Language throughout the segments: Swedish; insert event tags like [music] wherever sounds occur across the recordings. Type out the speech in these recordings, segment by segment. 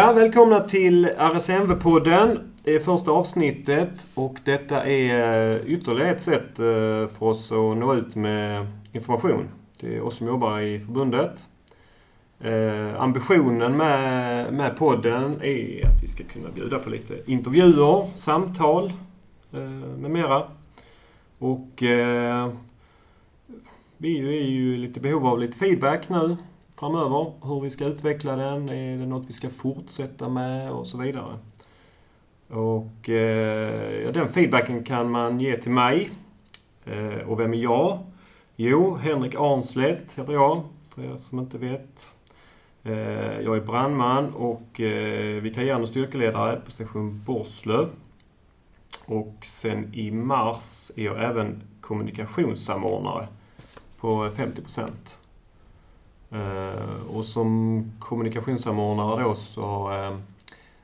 Ja, välkomna till RSMV-podden. Det är första avsnittet och detta är eh, ytterligare ett sätt eh, för oss att nå ut med information till oss som jobbar i förbundet. Eh, ambitionen med, med podden är att vi ska kunna bjuda på lite intervjuer, samtal eh, med mera. Och eh, vi är ju lite behov av lite feedback nu framöver. Hur vi ska utveckla den, är det något vi ska fortsätta med och så vidare. Och eh, den feedbacken kan man ge till mig. Eh, och vem är jag? Jo, Henrik Arnslet heter jag, för er som inte vet. Eh, jag är brandman och eh, vikarierande styrkeledare på station Borslöv. Och sen i mars är jag även kommunikationssamordnare på 50 procent. Eh, och som kommunikationssamordnare då så eh,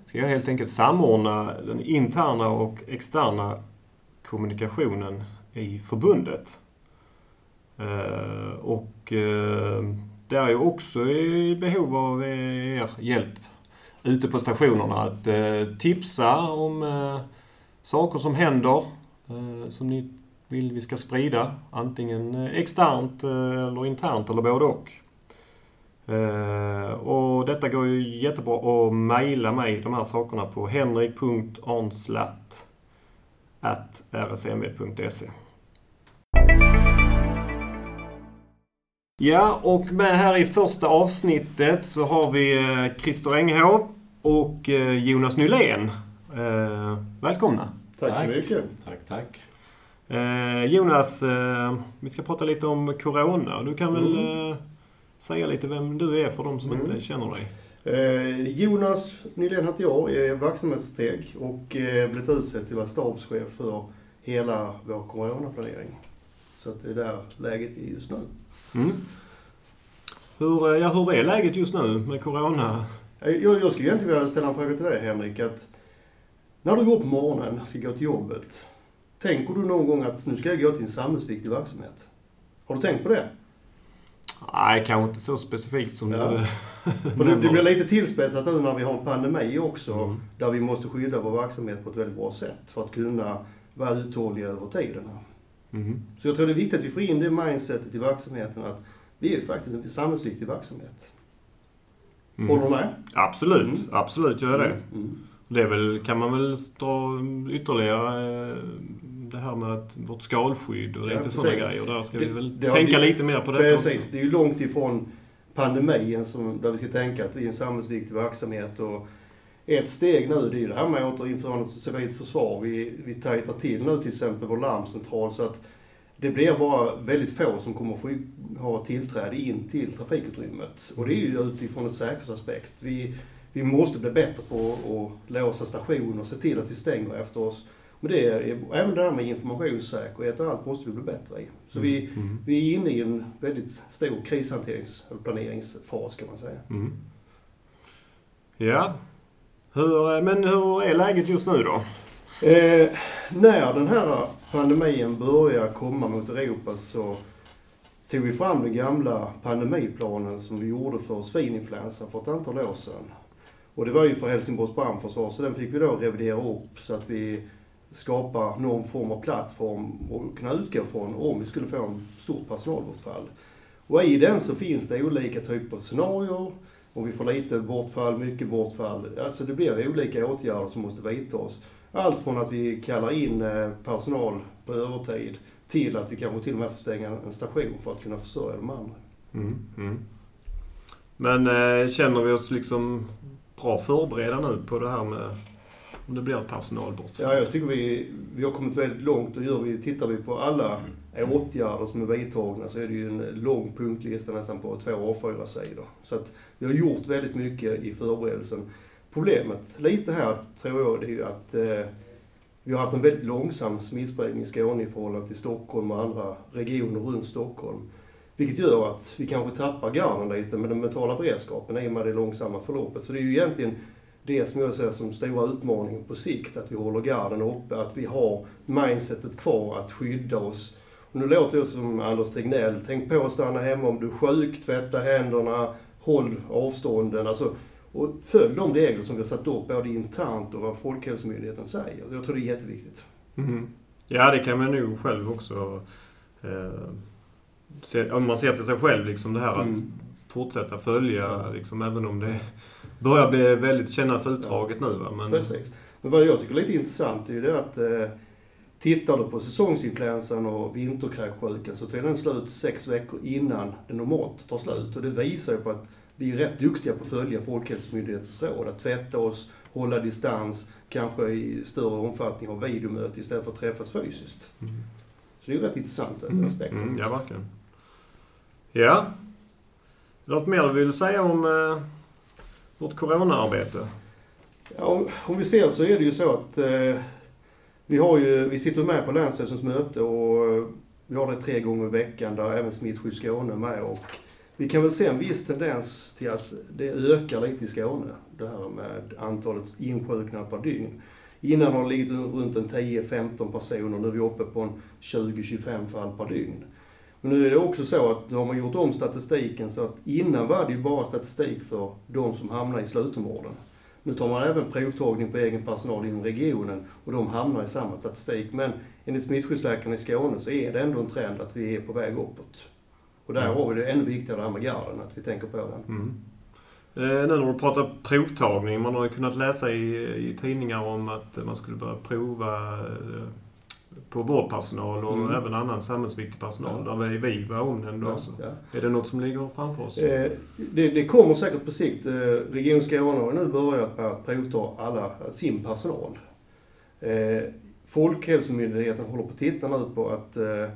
ska jag helt enkelt samordna den interna och externa kommunikationen i förbundet. Eh, och där är jag också i behov av er hjälp ute på stationerna. Att tipsa om saker som händer som ni vill vi ska sprida. Antingen externt eller internt eller både och. Uh, och detta går ju jättebra att mejla mig de här sakerna på henrik.arnslatt rsmv.se Ja, och med här i första avsnittet så har vi eh, Christer Enghov och eh, Jonas Nylén. Välkomna! Tack, tack så mycket! Tack, tack! Jonas, vi ska prata lite om Corona. Du kan väl mm säga lite vem du är för de som mm. inte känner dig? Eh, Jonas Nylén heter jag, är verksamhetsstrateg och eh, blivit utsedd till att vara stabschef för hela vår coronaplanering. Så att det är där läget är just nu. Mm. Hur, eh, ja, hur är läget just nu med Corona? Jag, jag skulle egentligen vilja ställa en fråga till dig Henrik. Att när du går på morgonen och ska gå till jobbet. Tänker du någon gång att nu ska jag gå till en samhällsviktig verksamhet? Har du tänkt på det? Nej, kanske inte så specifikt som ja. du För [laughs] det, det blir lite tillspetsat nu när vi har en pandemi också. Mm. Där vi måste skydda vår verksamhet på ett väldigt bra sätt för att kunna vara uthålliga över tiden. Mm. Så jag tror det är viktigt att vi får in det mindsetet i verksamheten att vi är faktiskt en samhällsviktig verksamhet. Mm. Håller du med? Absolut, mm. absolut gör jag det. Mm. mm. Det är väl, kan man väl dra ytterligare eh, det här med att vårt skalskydd och ja, lite sådana grejer. Där ska det, vi väl det, tänka det, lite mer på det Precis. Också. Det är ju långt ifrån pandemin som, där vi ska tänka att vi är en samhällsviktig verksamhet. Och ett steg nu det är ju det här med återinförandet av civilt försvar. Vi, vi tajtar till nu till exempel vår larmcentral så att det blir bara väldigt få som kommer få ha tillträde in till trafikutrymmet. Och det är ju utifrån ett säkerhetsaspekt. Vi, vi måste bli bättre på att låsa stationer och se till att vi stänger efter oss. Men det är, även det här med informationssäkerhet och allt måste vi bli bättre i. Så mm. vi, mm. vi är inne i en väldigt stor krishanterings eller planeringsfas kan man säga. Mm. Ja. Hur, men hur är läget just nu då? Eh, när den här pandemin börjar komma mot Europa så tog vi fram den gamla pandemiplanen som vi gjorde för svininfluensan för ett antal år sedan. Och det var ju för Helsingborgs brandförsvar, så den fick vi då revidera upp så att vi skapa någon form av plattform att kunna utgå från om vi skulle få en stort personalbortfall. Och i den så finns det olika typer av scenarier. Om vi får lite bortfall, mycket bortfall. Alltså det blir olika åtgärder som måste vidtas. Allt från att vi kallar in eh, personal på övertid till att vi kanske till och med får stänga en station för att kunna försörja de andra. Mm, mm. Men eh, känner vi oss liksom bra förberedda nu på det här med om det blir ett personalbortfall? Ja, jag tycker vi, vi har kommit väldigt långt och gör vi, tittar vi på alla åtgärder som är vidtagna så är det ju en lång punktlista nästan på två A4-sidor. Så att vi har gjort väldigt mycket i förberedelsen. Problemet lite här, tror jag, det är ju att eh, vi har haft en väldigt långsam smittspridning i Skåne i förhållande till Stockholm och andra regioner runt Stockholm. Vilket gör att vi kanske tappar garden lite med den mentala beredskapen i och med det långsamma förloppet. Så det är ju egentligen det som jag ser som stora utmaningen på sikt, att vi håller garden uppe, att vi har mindsetet kvar att skydda oss. Och nu låter jag som Anders Tegnell, tänk på att stanna hemma om du är sjuk, tvätta händerna, håll avstånden. Alltså, Och följ de regler som vi har satt upp både internt och vad Folkhälsomyndigheten säger. Jag tror det är jätteviktigt. Mm. Ja, det kan man nog själv också... Eh, se, om man ser till sig själv, liksom det här mm. att fortsätta följa, ja. liksom, även om det börjar bli väldigt kännas utdraget ja. nu. Va? Men... Precis. Men vad jag tycker är lite intressant är ju det att eh, Tittar du på säsongsinfluensan och vinterkräksjukan så tar den slut sex veckor innan det normalt tar slut. Och det visar ju på att vi är rätt duktiga på att följa Folkhälsomyndighetens råd. Att tvätta oss, hålla distans, kanske i större omfattning ha videomöte istället för att träffas fysiskt. Mm. Så det är ju rätt intressant, den mm. aspekten. Mm, ja, verkligen. Ja. Något mer du vill säga om eh, vårt coronaarbete? Ja, om, om, vi ser så är det ju så att eh, vi, har ju, vi sitter med på Länsstyrelsens möte och eh, vi har det tre gånger i veckan där även Smittskydd Skåne är med. Och vi kan väl se en viss tendens till att det ökar lite i Skåne, det här med antalet insjuknade per dygn. Innan har det legat runt en 10-15 personer, nu är vi uppe på en 20-25 fall per dygn. Men nu är det också så att då har man gjort om statistiken så att innan var det ju bara statistik för de som hamnar i slutenvården. Nu tar man även provtagning på egen personal inom regionen och de hamnar i samma statistik. Men enligt smittskyddsläkaren i Skåne så är det ändå en trend att vi är på väg uppåt. Och där mm. har vi det ännu viktigare det här med garden, att vi tänker på den. Mm. Eh, nu när du pratar provtagning, man har ju kunnat läsa i, i tidningar om att man skulle börja prova eh, på vårdpersonal och mm. även annan samhällsviktig personal. Ja. Där vi var omnämnd ja. Ja. Är det något som ligger framför oss? Eh, det, det, kommer säkert på sikt. Eh, Region Skåne har nu börjat med att provta alla, sin personal. Eh, Folkhälsomyndigheten håller på att titta nu på att eh,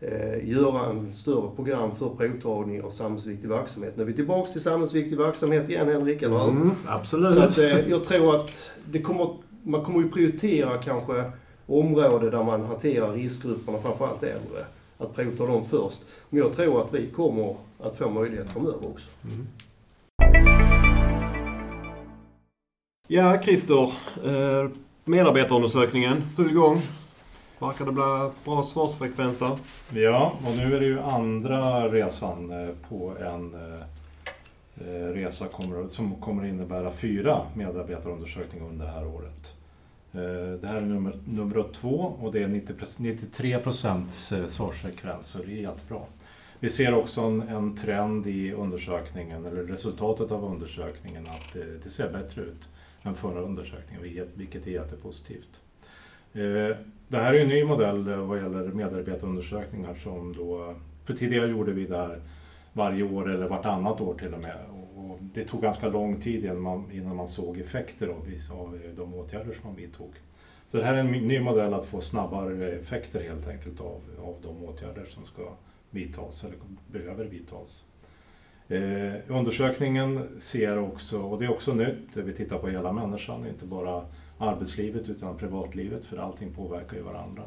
eh, göra en större program för provtagning av samhällsviktig verksamhet. Nu är vi tillbaks till samhällsviktig verksamhet igen Henrik, eller hur? Mm, absolut. Så att, eh, jag tror att det kommer, man kommer ju prioritera kanske område där man hanterar riskgrupperna, framförallt äldre. Att provta dem först. Men jag tror att vi kommer att få möjlighet framöver också. Mm. Ja, Christer. Eh, medarbetarundersökningen, full igång. Verkar det bli bra svarsfrekvens där? Ja, och nu är det ju andra resan eh, på en eh, resa som kommer innebära fyra medarbetarundersökningar under det här året. Eh, det här är nummer, nummer två och det är 90, 93 procents eh, svarsfrekvens, så det är jättebra. Vi ser också en, en, trend i undersökningen, eller resultatet av undersökningen, att det, det ser bättre ut än förra undersökningen, vilket är jättepositivt. Det här är en ny modell vad gäller medarbetarundersökningar som då, för tidigare gjorde vi där varje år eller vartannat år till och med och det tog ganska lång tid innan man, innan man såg effekter av vissa av eh, de åtgärder som man vidtog. Så det här är en ny modell att få snabbare effekter helt enkelt av, av de åtgärder som ska vidtas eller behöver vidtas. Eh, undersökningen ser också, och det är också nytt, eh, vi tittar på hela människan, inte bara arbetslivet utan privatlivet för allting påverkar ju varandra.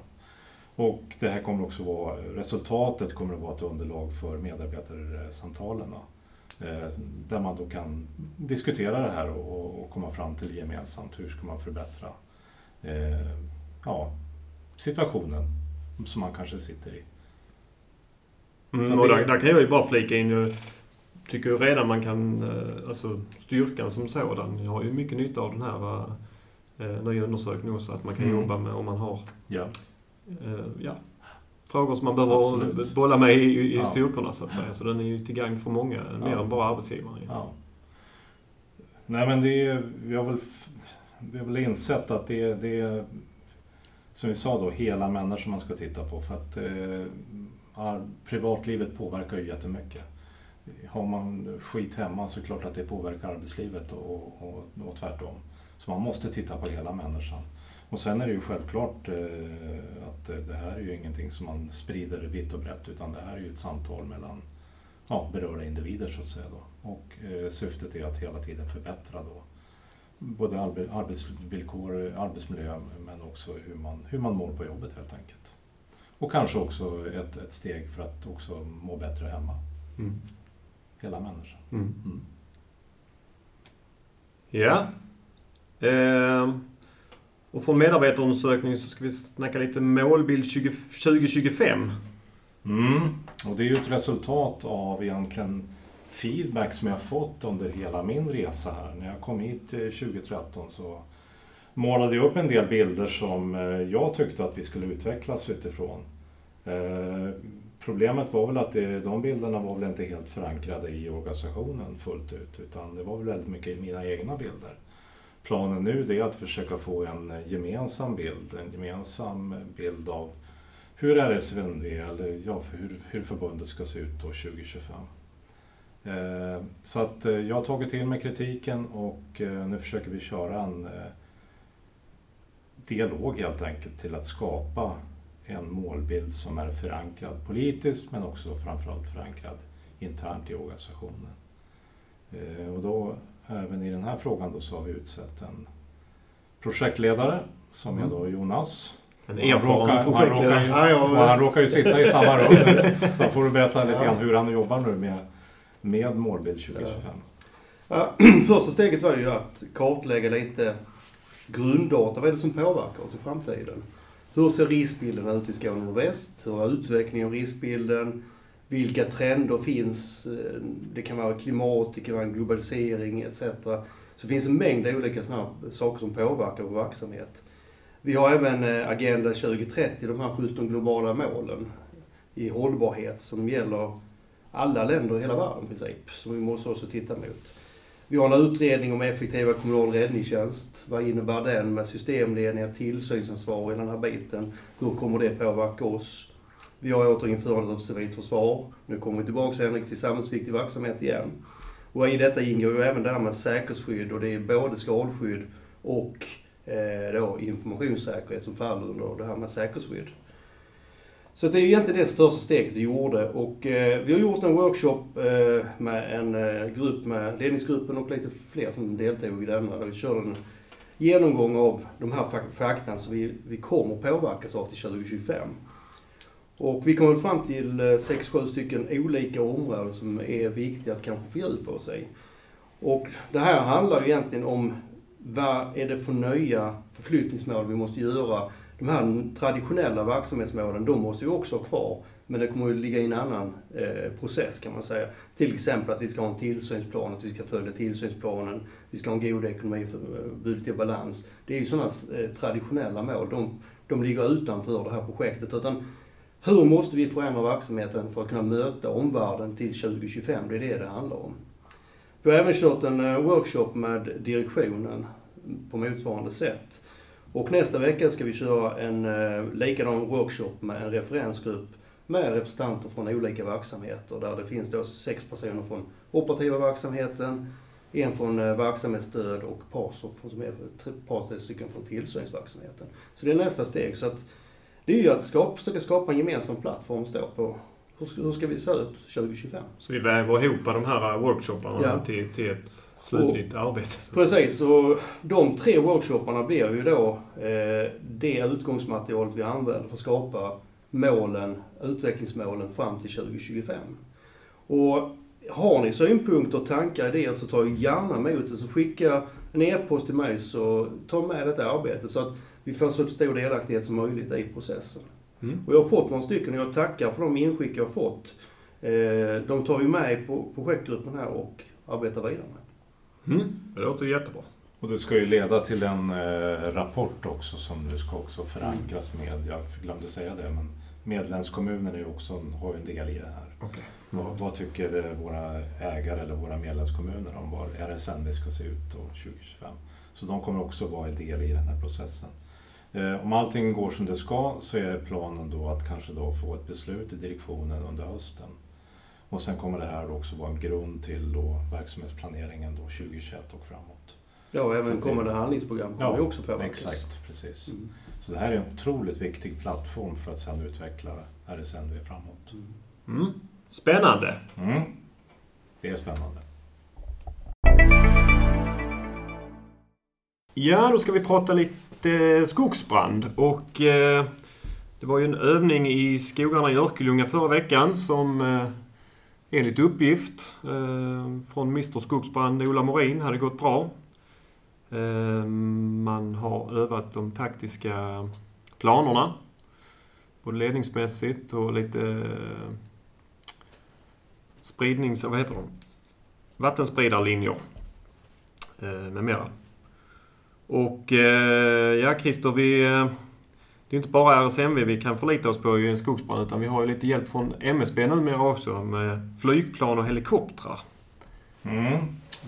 Och det här kommer också vara, resultatet kommer att vara ett underlag för medarbetarsamtalen. Eh, där man då kan diskutera det här och, och komma fram till gemensamt hur ska man förbättra eh, ja, situationen som man kanske sitter i. Mm, och där, där, kan jag ju bara flika in, jag tycker ju redan man kan, eh, alltså styrkan som sådan, jag har ju mycket nytta av den här eh, nya undersökningen också, att man kan mm. jobba med om man har ja. Eh, ja, frågor som man behöver Absolut. bolla med i, i ja. styrkorna så att säga. Så den är ju till gagn för många, ja. mer än bara arbetsgivare. Ja. Nej men det är, vi har väl, vi har väl insett att det, det är, som vi sa då, hela människor man ska titta på. För att eh, privatlivet påverkar ju jättemycket. Har man skit hemma så är det klart att det påverkar arbetslivet och, och, och tvärtom. Så man måste titta på hela människan. Och sen är det ju självklart eh, att det här är ju ingenting som man sprider vitt och brett utan det här är ju ett samtal mellan ja, berörda individer så att säga. Då. Och eh, syftet är att hela tiden förbättra då både arbetsvillkor, arbetsmiljö men också hur man, hur man mår på jobbet helt enkelt. Och kanske också ett, ett steg för att också må bättre hemma. Mm. Hela människan. Mm. Mm. Ja. Eh. Och från medarbetarundersökningen så ska vi snacka lite målbild 20, 2025. Mm. Och det är ju ett resultat av egentligen feedback som jag fått under hela min resa här. När jag kom hit eh, 2013 så målade jag upp en del bilder som eh, jag tyckte att vi skulle utvecklas utifrån. Eh, problemet var väl att det, de bilderna var väl inte helt förankrade i organisationen fullt ut utan det var väl väldigt mycket mina egna bilder. Planen nu är att försöka få en gemensam bild, en gemensam bild av hur RSVNV eller ja, hur, hur förbundet ska se ut då 2025. Eh, så att eh, jag har tagit till mig kritiken och eh, nu försöker vi köra en eh, dialog helt enkelt till att skapa en målbild som är förankrad politiskt men också framförallt förankrad internt i organisationen. Och då, även i den här frågan då, så har vi utsett en projektledare som är då Jonas en erfaren projektledare. Han, han råkar ju sitta i samma rum. [laughs] Så får du berätta lite grann hur han jobbar nu med, med målbild 2025. Ja, [clears throat] första steget var ju att kartlägga lite grunddata. Vad är det som påverkar oss i framtiden? Hur ser riskbilden ut i Skåne och Väst? Hur är utvecklingen av riskbilden? Vilka trender finns? Eh, det kan vara klimat, det kan vara globalisering etc. Så det finns en mängd olika saker som påverkar vår verksamhet. Vi har även eh, Agenda 2030, de här 17 globala målen i hållbarhet som gäller alla länder i hela världen i princip, som vi måste också titta mot. Vi har en utredning om effektiva kommunal räddningstjänst. Vad innebär den med systemledningar, tillsynsansvar i den här biten? Hur kommer det påverka oss? Vi har återinförandet av civilt försvar. Nu kommer vi tillbaka Henrik till samhällsviktig verksamhet igen. Och i detta ingår ju även det här med säkerhetsskydd och det är både skalskydd och eh, då informationssäkerhet som faller under det här med säkerhetsskydd. Så det är ju egentligen det första steget vi gjorde och eh, vi har gjort en workshop eh, med en eh, grupp med ledningsgruppen och lite fler som deltog i denna. Där vi körde en genomgång av de här fakta som vi, vi kommer påverkas av till 2025. Och vi kom fram till eh, 6-7 stycken olika områden som är viktiga att kanske fördjupa oss i. Och det här handlar ju egentligen om vad är det för nya förflyttningsmål vi måste göra? De här traditionella verksamhetsmålen, de måste vi också ha kvar. Men det kommer att ligga i en annan eh, process kan man säga. Till exempel att vi ska ha en tillsynsplan, att vi ska följa tillsynsplanen, vi ska ha en god ekonomi, för, eh, i balans. Det är ju sådana traditionella mål. De, de ligger utanför det här projektet. Utan hur måste vi förändra verksamheten för att kunna möta omvärlden till 2025? Det är det det handlar om. Vi har även kört en eh, workshop med direktionen på motsvarande sätt. Och nästa vecka ska vi köra en eh, likadan workshop med en referensgrupp med representanter från olika verksamheter där det finns då sex personer från operativa verksamheten, en från eh, verksamhetsstöd och par som är ett par stycken från tillsynsverksamheten. Så det är nästa steg. Så att det är ju att skapa, försöka skapa en gemensam plattform att stå på hur ska, hur ska vi se ut 2025? Så vi väver ihop de här workshopparna ja. till, till ett slutligt och, arbete? Precis, och de tre workshopparna blir ju då eh, det utgångsmaterialet vi använder för att skapa målen, utvecklingsmålen fram till 2025. Och har ni synpunkter, tankar, idéer så ta gärna emot det. Så skicka en e-post till mig så ta med detta arbete så att vi får så stor delaktighet som möjligt i processen. Mm. Och jag har fått några stycken och jag tackar för de inskick jag har fått. Eh, de tar vi med på projektgruppen här och arbetar vidare med. Mm. Det låter jättebra. Och det ska ju leda till en eh, rapport också som nu ska också förankras med, jag glömde säga det, men medlemskommuner är också, har ju en del i det här. Okay. Mm. Vad, vad, tycker våra ägare eller våra medlemskommuner om var RSND ska se ut då 2025? Så de kommer också vara en del i den här processen. Eh, om allting går som det ska så är planen då att kanske då få ett beslut i direktionen under hösten. Och sen kommer det här också vara en grund till då verksamhetsplaneringen då 2021 och framåt. Ja, och även kommande handlingsprogram kommer ja, också påverkas. Exakt, precis. Mm. Så det här är en otroligt viktig plattform för att sedan utveckla RSNV framåt. Mm. Mm. Spännande! Mm. Det är spännande. Ja, då ska vi prata lite eh, skogsbrand. Och eh, det var ju en övning i skogarna i Örkelljunga förra veckan som eh, enligt uppgift eh, från Mr Skogsbrand Ola Morin hade gått bra. Eh, man har övat de taktiska planerna. Både ledningsmässigt och lite eh, spridnings... Vad heter de? vattenspridarlinjer eh, med mera. Och eh, ja, Christer, vi... Eh, det är inte bara RSMV vi kan förlita oss på i en skogsbrand utan vi har ju lite hjälp från MSB numera också med flygplan och helikoptrar. Mm,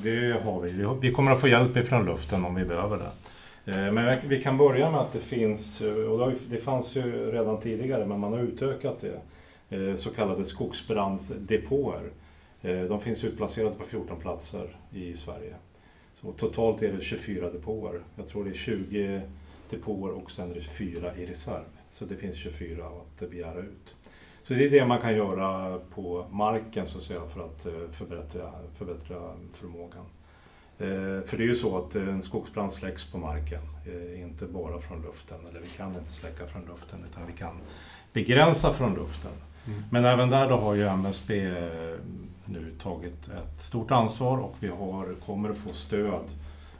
det har vi. Vi kommer att få hjälp ifrån luften om vi behöver det. Eh, men vi kan börja med att det finns, eh, och det fanns ju redan tidigare men man har utökat det, så kallade skogsbrandsdepåer. De finns utplacerade på 14 platser i Sverige. Så totalt är det 24 depåer. Jag tror det är 20 depåer och sen är det 4 i reserv. Så det finns 24 att begära ut. Så det är det man kan göra på marken så att säga för att eh, förbättra, förbättra förmågan. Eh, för det är ju så att eh, en skogsbrand släcks på marken, inte bara från luften. Eller vi kan inte släcka från luften utan vi kan begränsa från luften. Mm. Men även där då har ju MSB eh, nu tagit ett stort ansvar och vi har, kommer att få stöd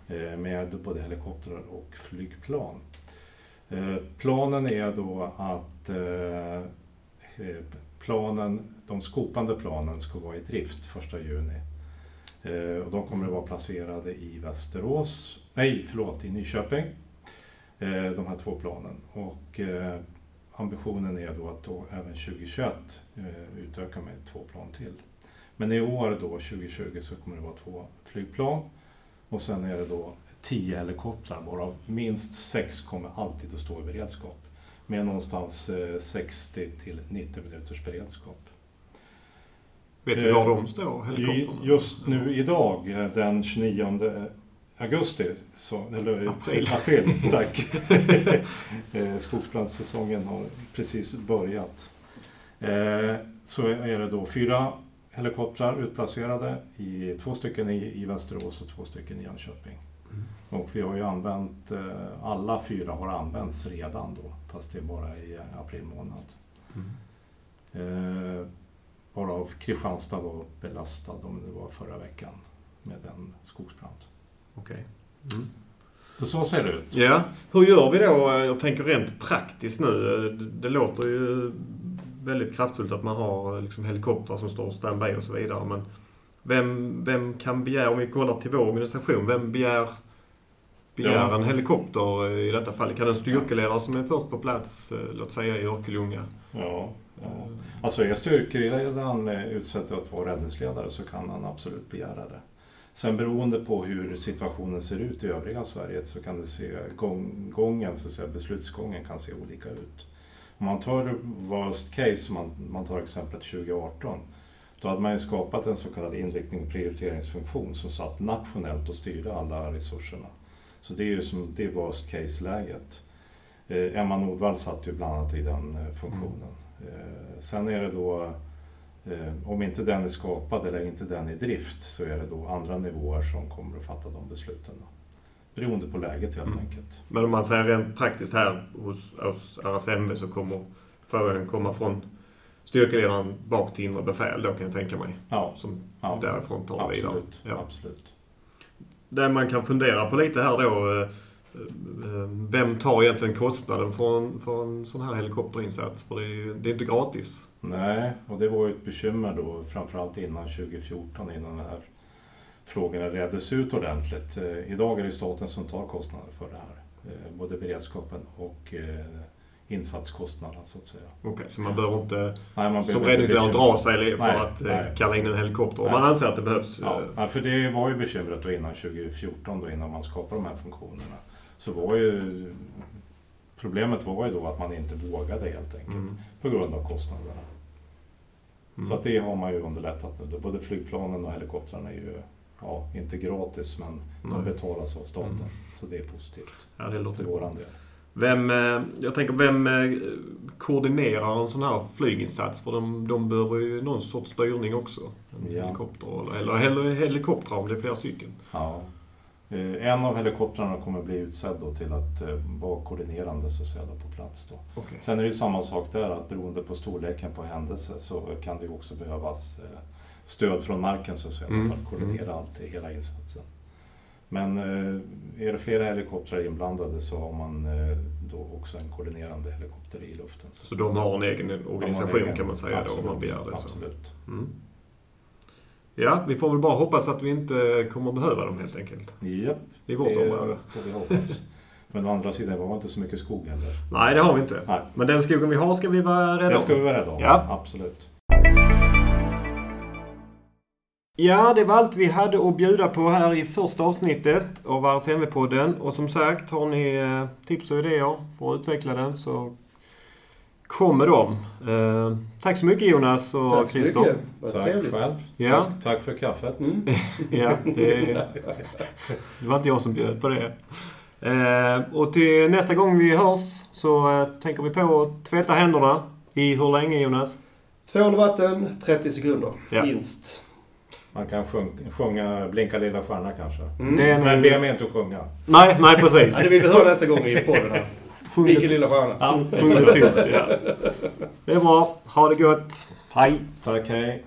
eh, med både helikoptrar och flygplan. Eh, planen är då att planen, de skopande planen ska vara i drift 1 juni och de kommer att vara placerade i Västerås, nej förlåt, i Nyköping. De här två planen. Och ambitionen är då att då även 2021 utöka med två plan till. Men i år då, 2020, så kommer det vara två flygplan. Och sen är det då tio helikoptrar, varav minst sex kommer alltid att stå i beredskap. Med någonstans 60 till 90 minuters beredskap. Vet du var de står, helikoptrarna? Just nu idag, eh, den 29 augusti, så, eller april, april [laughs] tack. Eh, skogsbrandssäsongen har precis börjat. Eh, så är det då fyra helikoptrar utplacerade, i, två stycken i, i Västerås och två stycken i Jönköping. Mm. Och vi har ju använt, alla fyra har använts redan då, fast det är bara i april månad. Mm varav Kristianstad var belastad om det var förra veckan med en skogsbrand. Okej. Okay. Mm. Så så ser det ut. Ja. Hur gör vi då? Jag tänker rent praktiskt nu. Det, låter ju väldigt kraftfullt att man har liksom helikoptrar som står standby och så vidare. Men vem, vem kan begära, om vi kollar till vår organisation, vem begär, begär ja. en helikopter i detta fall? Kan en styrkeledare som är först på plats, eh, låt säga i Örkelljunga, ja. Ja. Alltså är styrkeledaren utsedd att vara räddningsledare så kan han absolut begära det. Sen beroende på hur situationen ser ut i övriga Sverige så kan det se, gång, gången, så att säga, beslutsgången kan se olika ut. Om man tar worst case, man, man tar exemplet 2018, då hade man ju skapat en så kallad inriktning och prioriteringsfunktion som satt nationellt och styrde alla resurserna. Så det är ju som det worst case-läget. Eh, Emma Nordvall satt ju bland annat i den eh, funktionen. Mm. Eh, sen är det då, om inte den är skapad eller inte den är i drift, så är det då andra nivåer som kommer att fatta de besluten. Beroende på läget helt mm. enkelt. Men om man säger rent praktiskt här hos, hos RSMV så kommer frågan komma från styrkeledaren bak till inre befäl då kan jag tänka mig. Ja. Som ja. därifrån tar absolut. vidare. Ja. Absolut. Det man kan fundera på lite här då eh, Eh, vem tar egentligen kostnaden för en, för en sån här helikopterinsats? För det är, det är inte gratis. Nej, och det var ju ett bekymmer då framförallt innan 2014 innan den här frågorna reddes ut ordentligt. Eh, idag är det staten som tar kostnaden för det här. Eh, både beredskapen och insatskostnaden så att säga. Okej, okay, så man behöver inte nej, man som räddningsledare dra sig för nej, att nej. kalla in en helikopter om man anser att det behövs? Ja, för det var ju bekymret då innan 2014 då innan man skapade de här funktionerna så var ju problemet var ju då att man inte vågade helt enkelt mm. på grund av kostnaderna. Mm. Så att det har man ju underlättat nu. Både flygplanen och helikoptrarna är ju ja, inte gratis men de betalas av staten. Mm. Så det är positivt. Ja, det låter våran del. Vem, eh, jag tänker, vem eh, koordinerar en sån här flyginsats? För de, de behöver ju någon sorts styrning också. En ja. helikopter eller, eller helikoptrar om det är flera stycken. Ja. Eh, en av helikoptrarna kommer bli utsedd då till att eh, vara koordinerande så att säga, på plats. Då. Okay. Sen är det ju samma sak där, att beroende på storleken på händelse så kan det också behövas eh, stöd från marken så att säga, mm. för att koordinera allt hela insatsen. Men är det flera helikoptrar inblandade så har man då också en koordinerande helikopter i luften. Så, så de har en egen organisation egen, kan man säga absolut, då om man begär det? Absolut. Mm. Ja, vi får väl bara hoppas att vi inte kommer behöva dem helt enkelt. Japp, I vårt det område. får vi hoppas. Men å andra sidan var det inte så mycket skog heller. Nej, det har vi inte. Nej. Men den skogen vi har ska vi vara rädda om. ska vi vara rädda om. Ja. Absolut. Ja, det var allt vi hade att bjuda på här i första avsnittet av RSMV-podden. Och som sagt, har ni eh, tips och idéer för att utveckla den så kommer de. Eh, tack så mycket Jonas och Tack så Christer. mycket. Vad Tack trevligt. själv. Ja. Tack, tack för kaffet. Mm. [laughs] Ja, det, [laughs] det var inte jag som bjöd på det. Eh, och till nästa gång vi hörs så eh, tänker vi på att tvätta händerna. I hur länge Jonas? Tvål och vatten, 30 sekunder. Ja. Minst. Man kan sjung, sjunga Blinka lilla stjärna kanske. Mm. Den- Men be mig inte att sjunga. Nej, nej precis. [laughs] Det vill vi höra nästa gång i podden här. Sjung Vilken det- lilla stjärna. Det. Ja. Det är bra. Ha det gott. Hej! Tack, hej.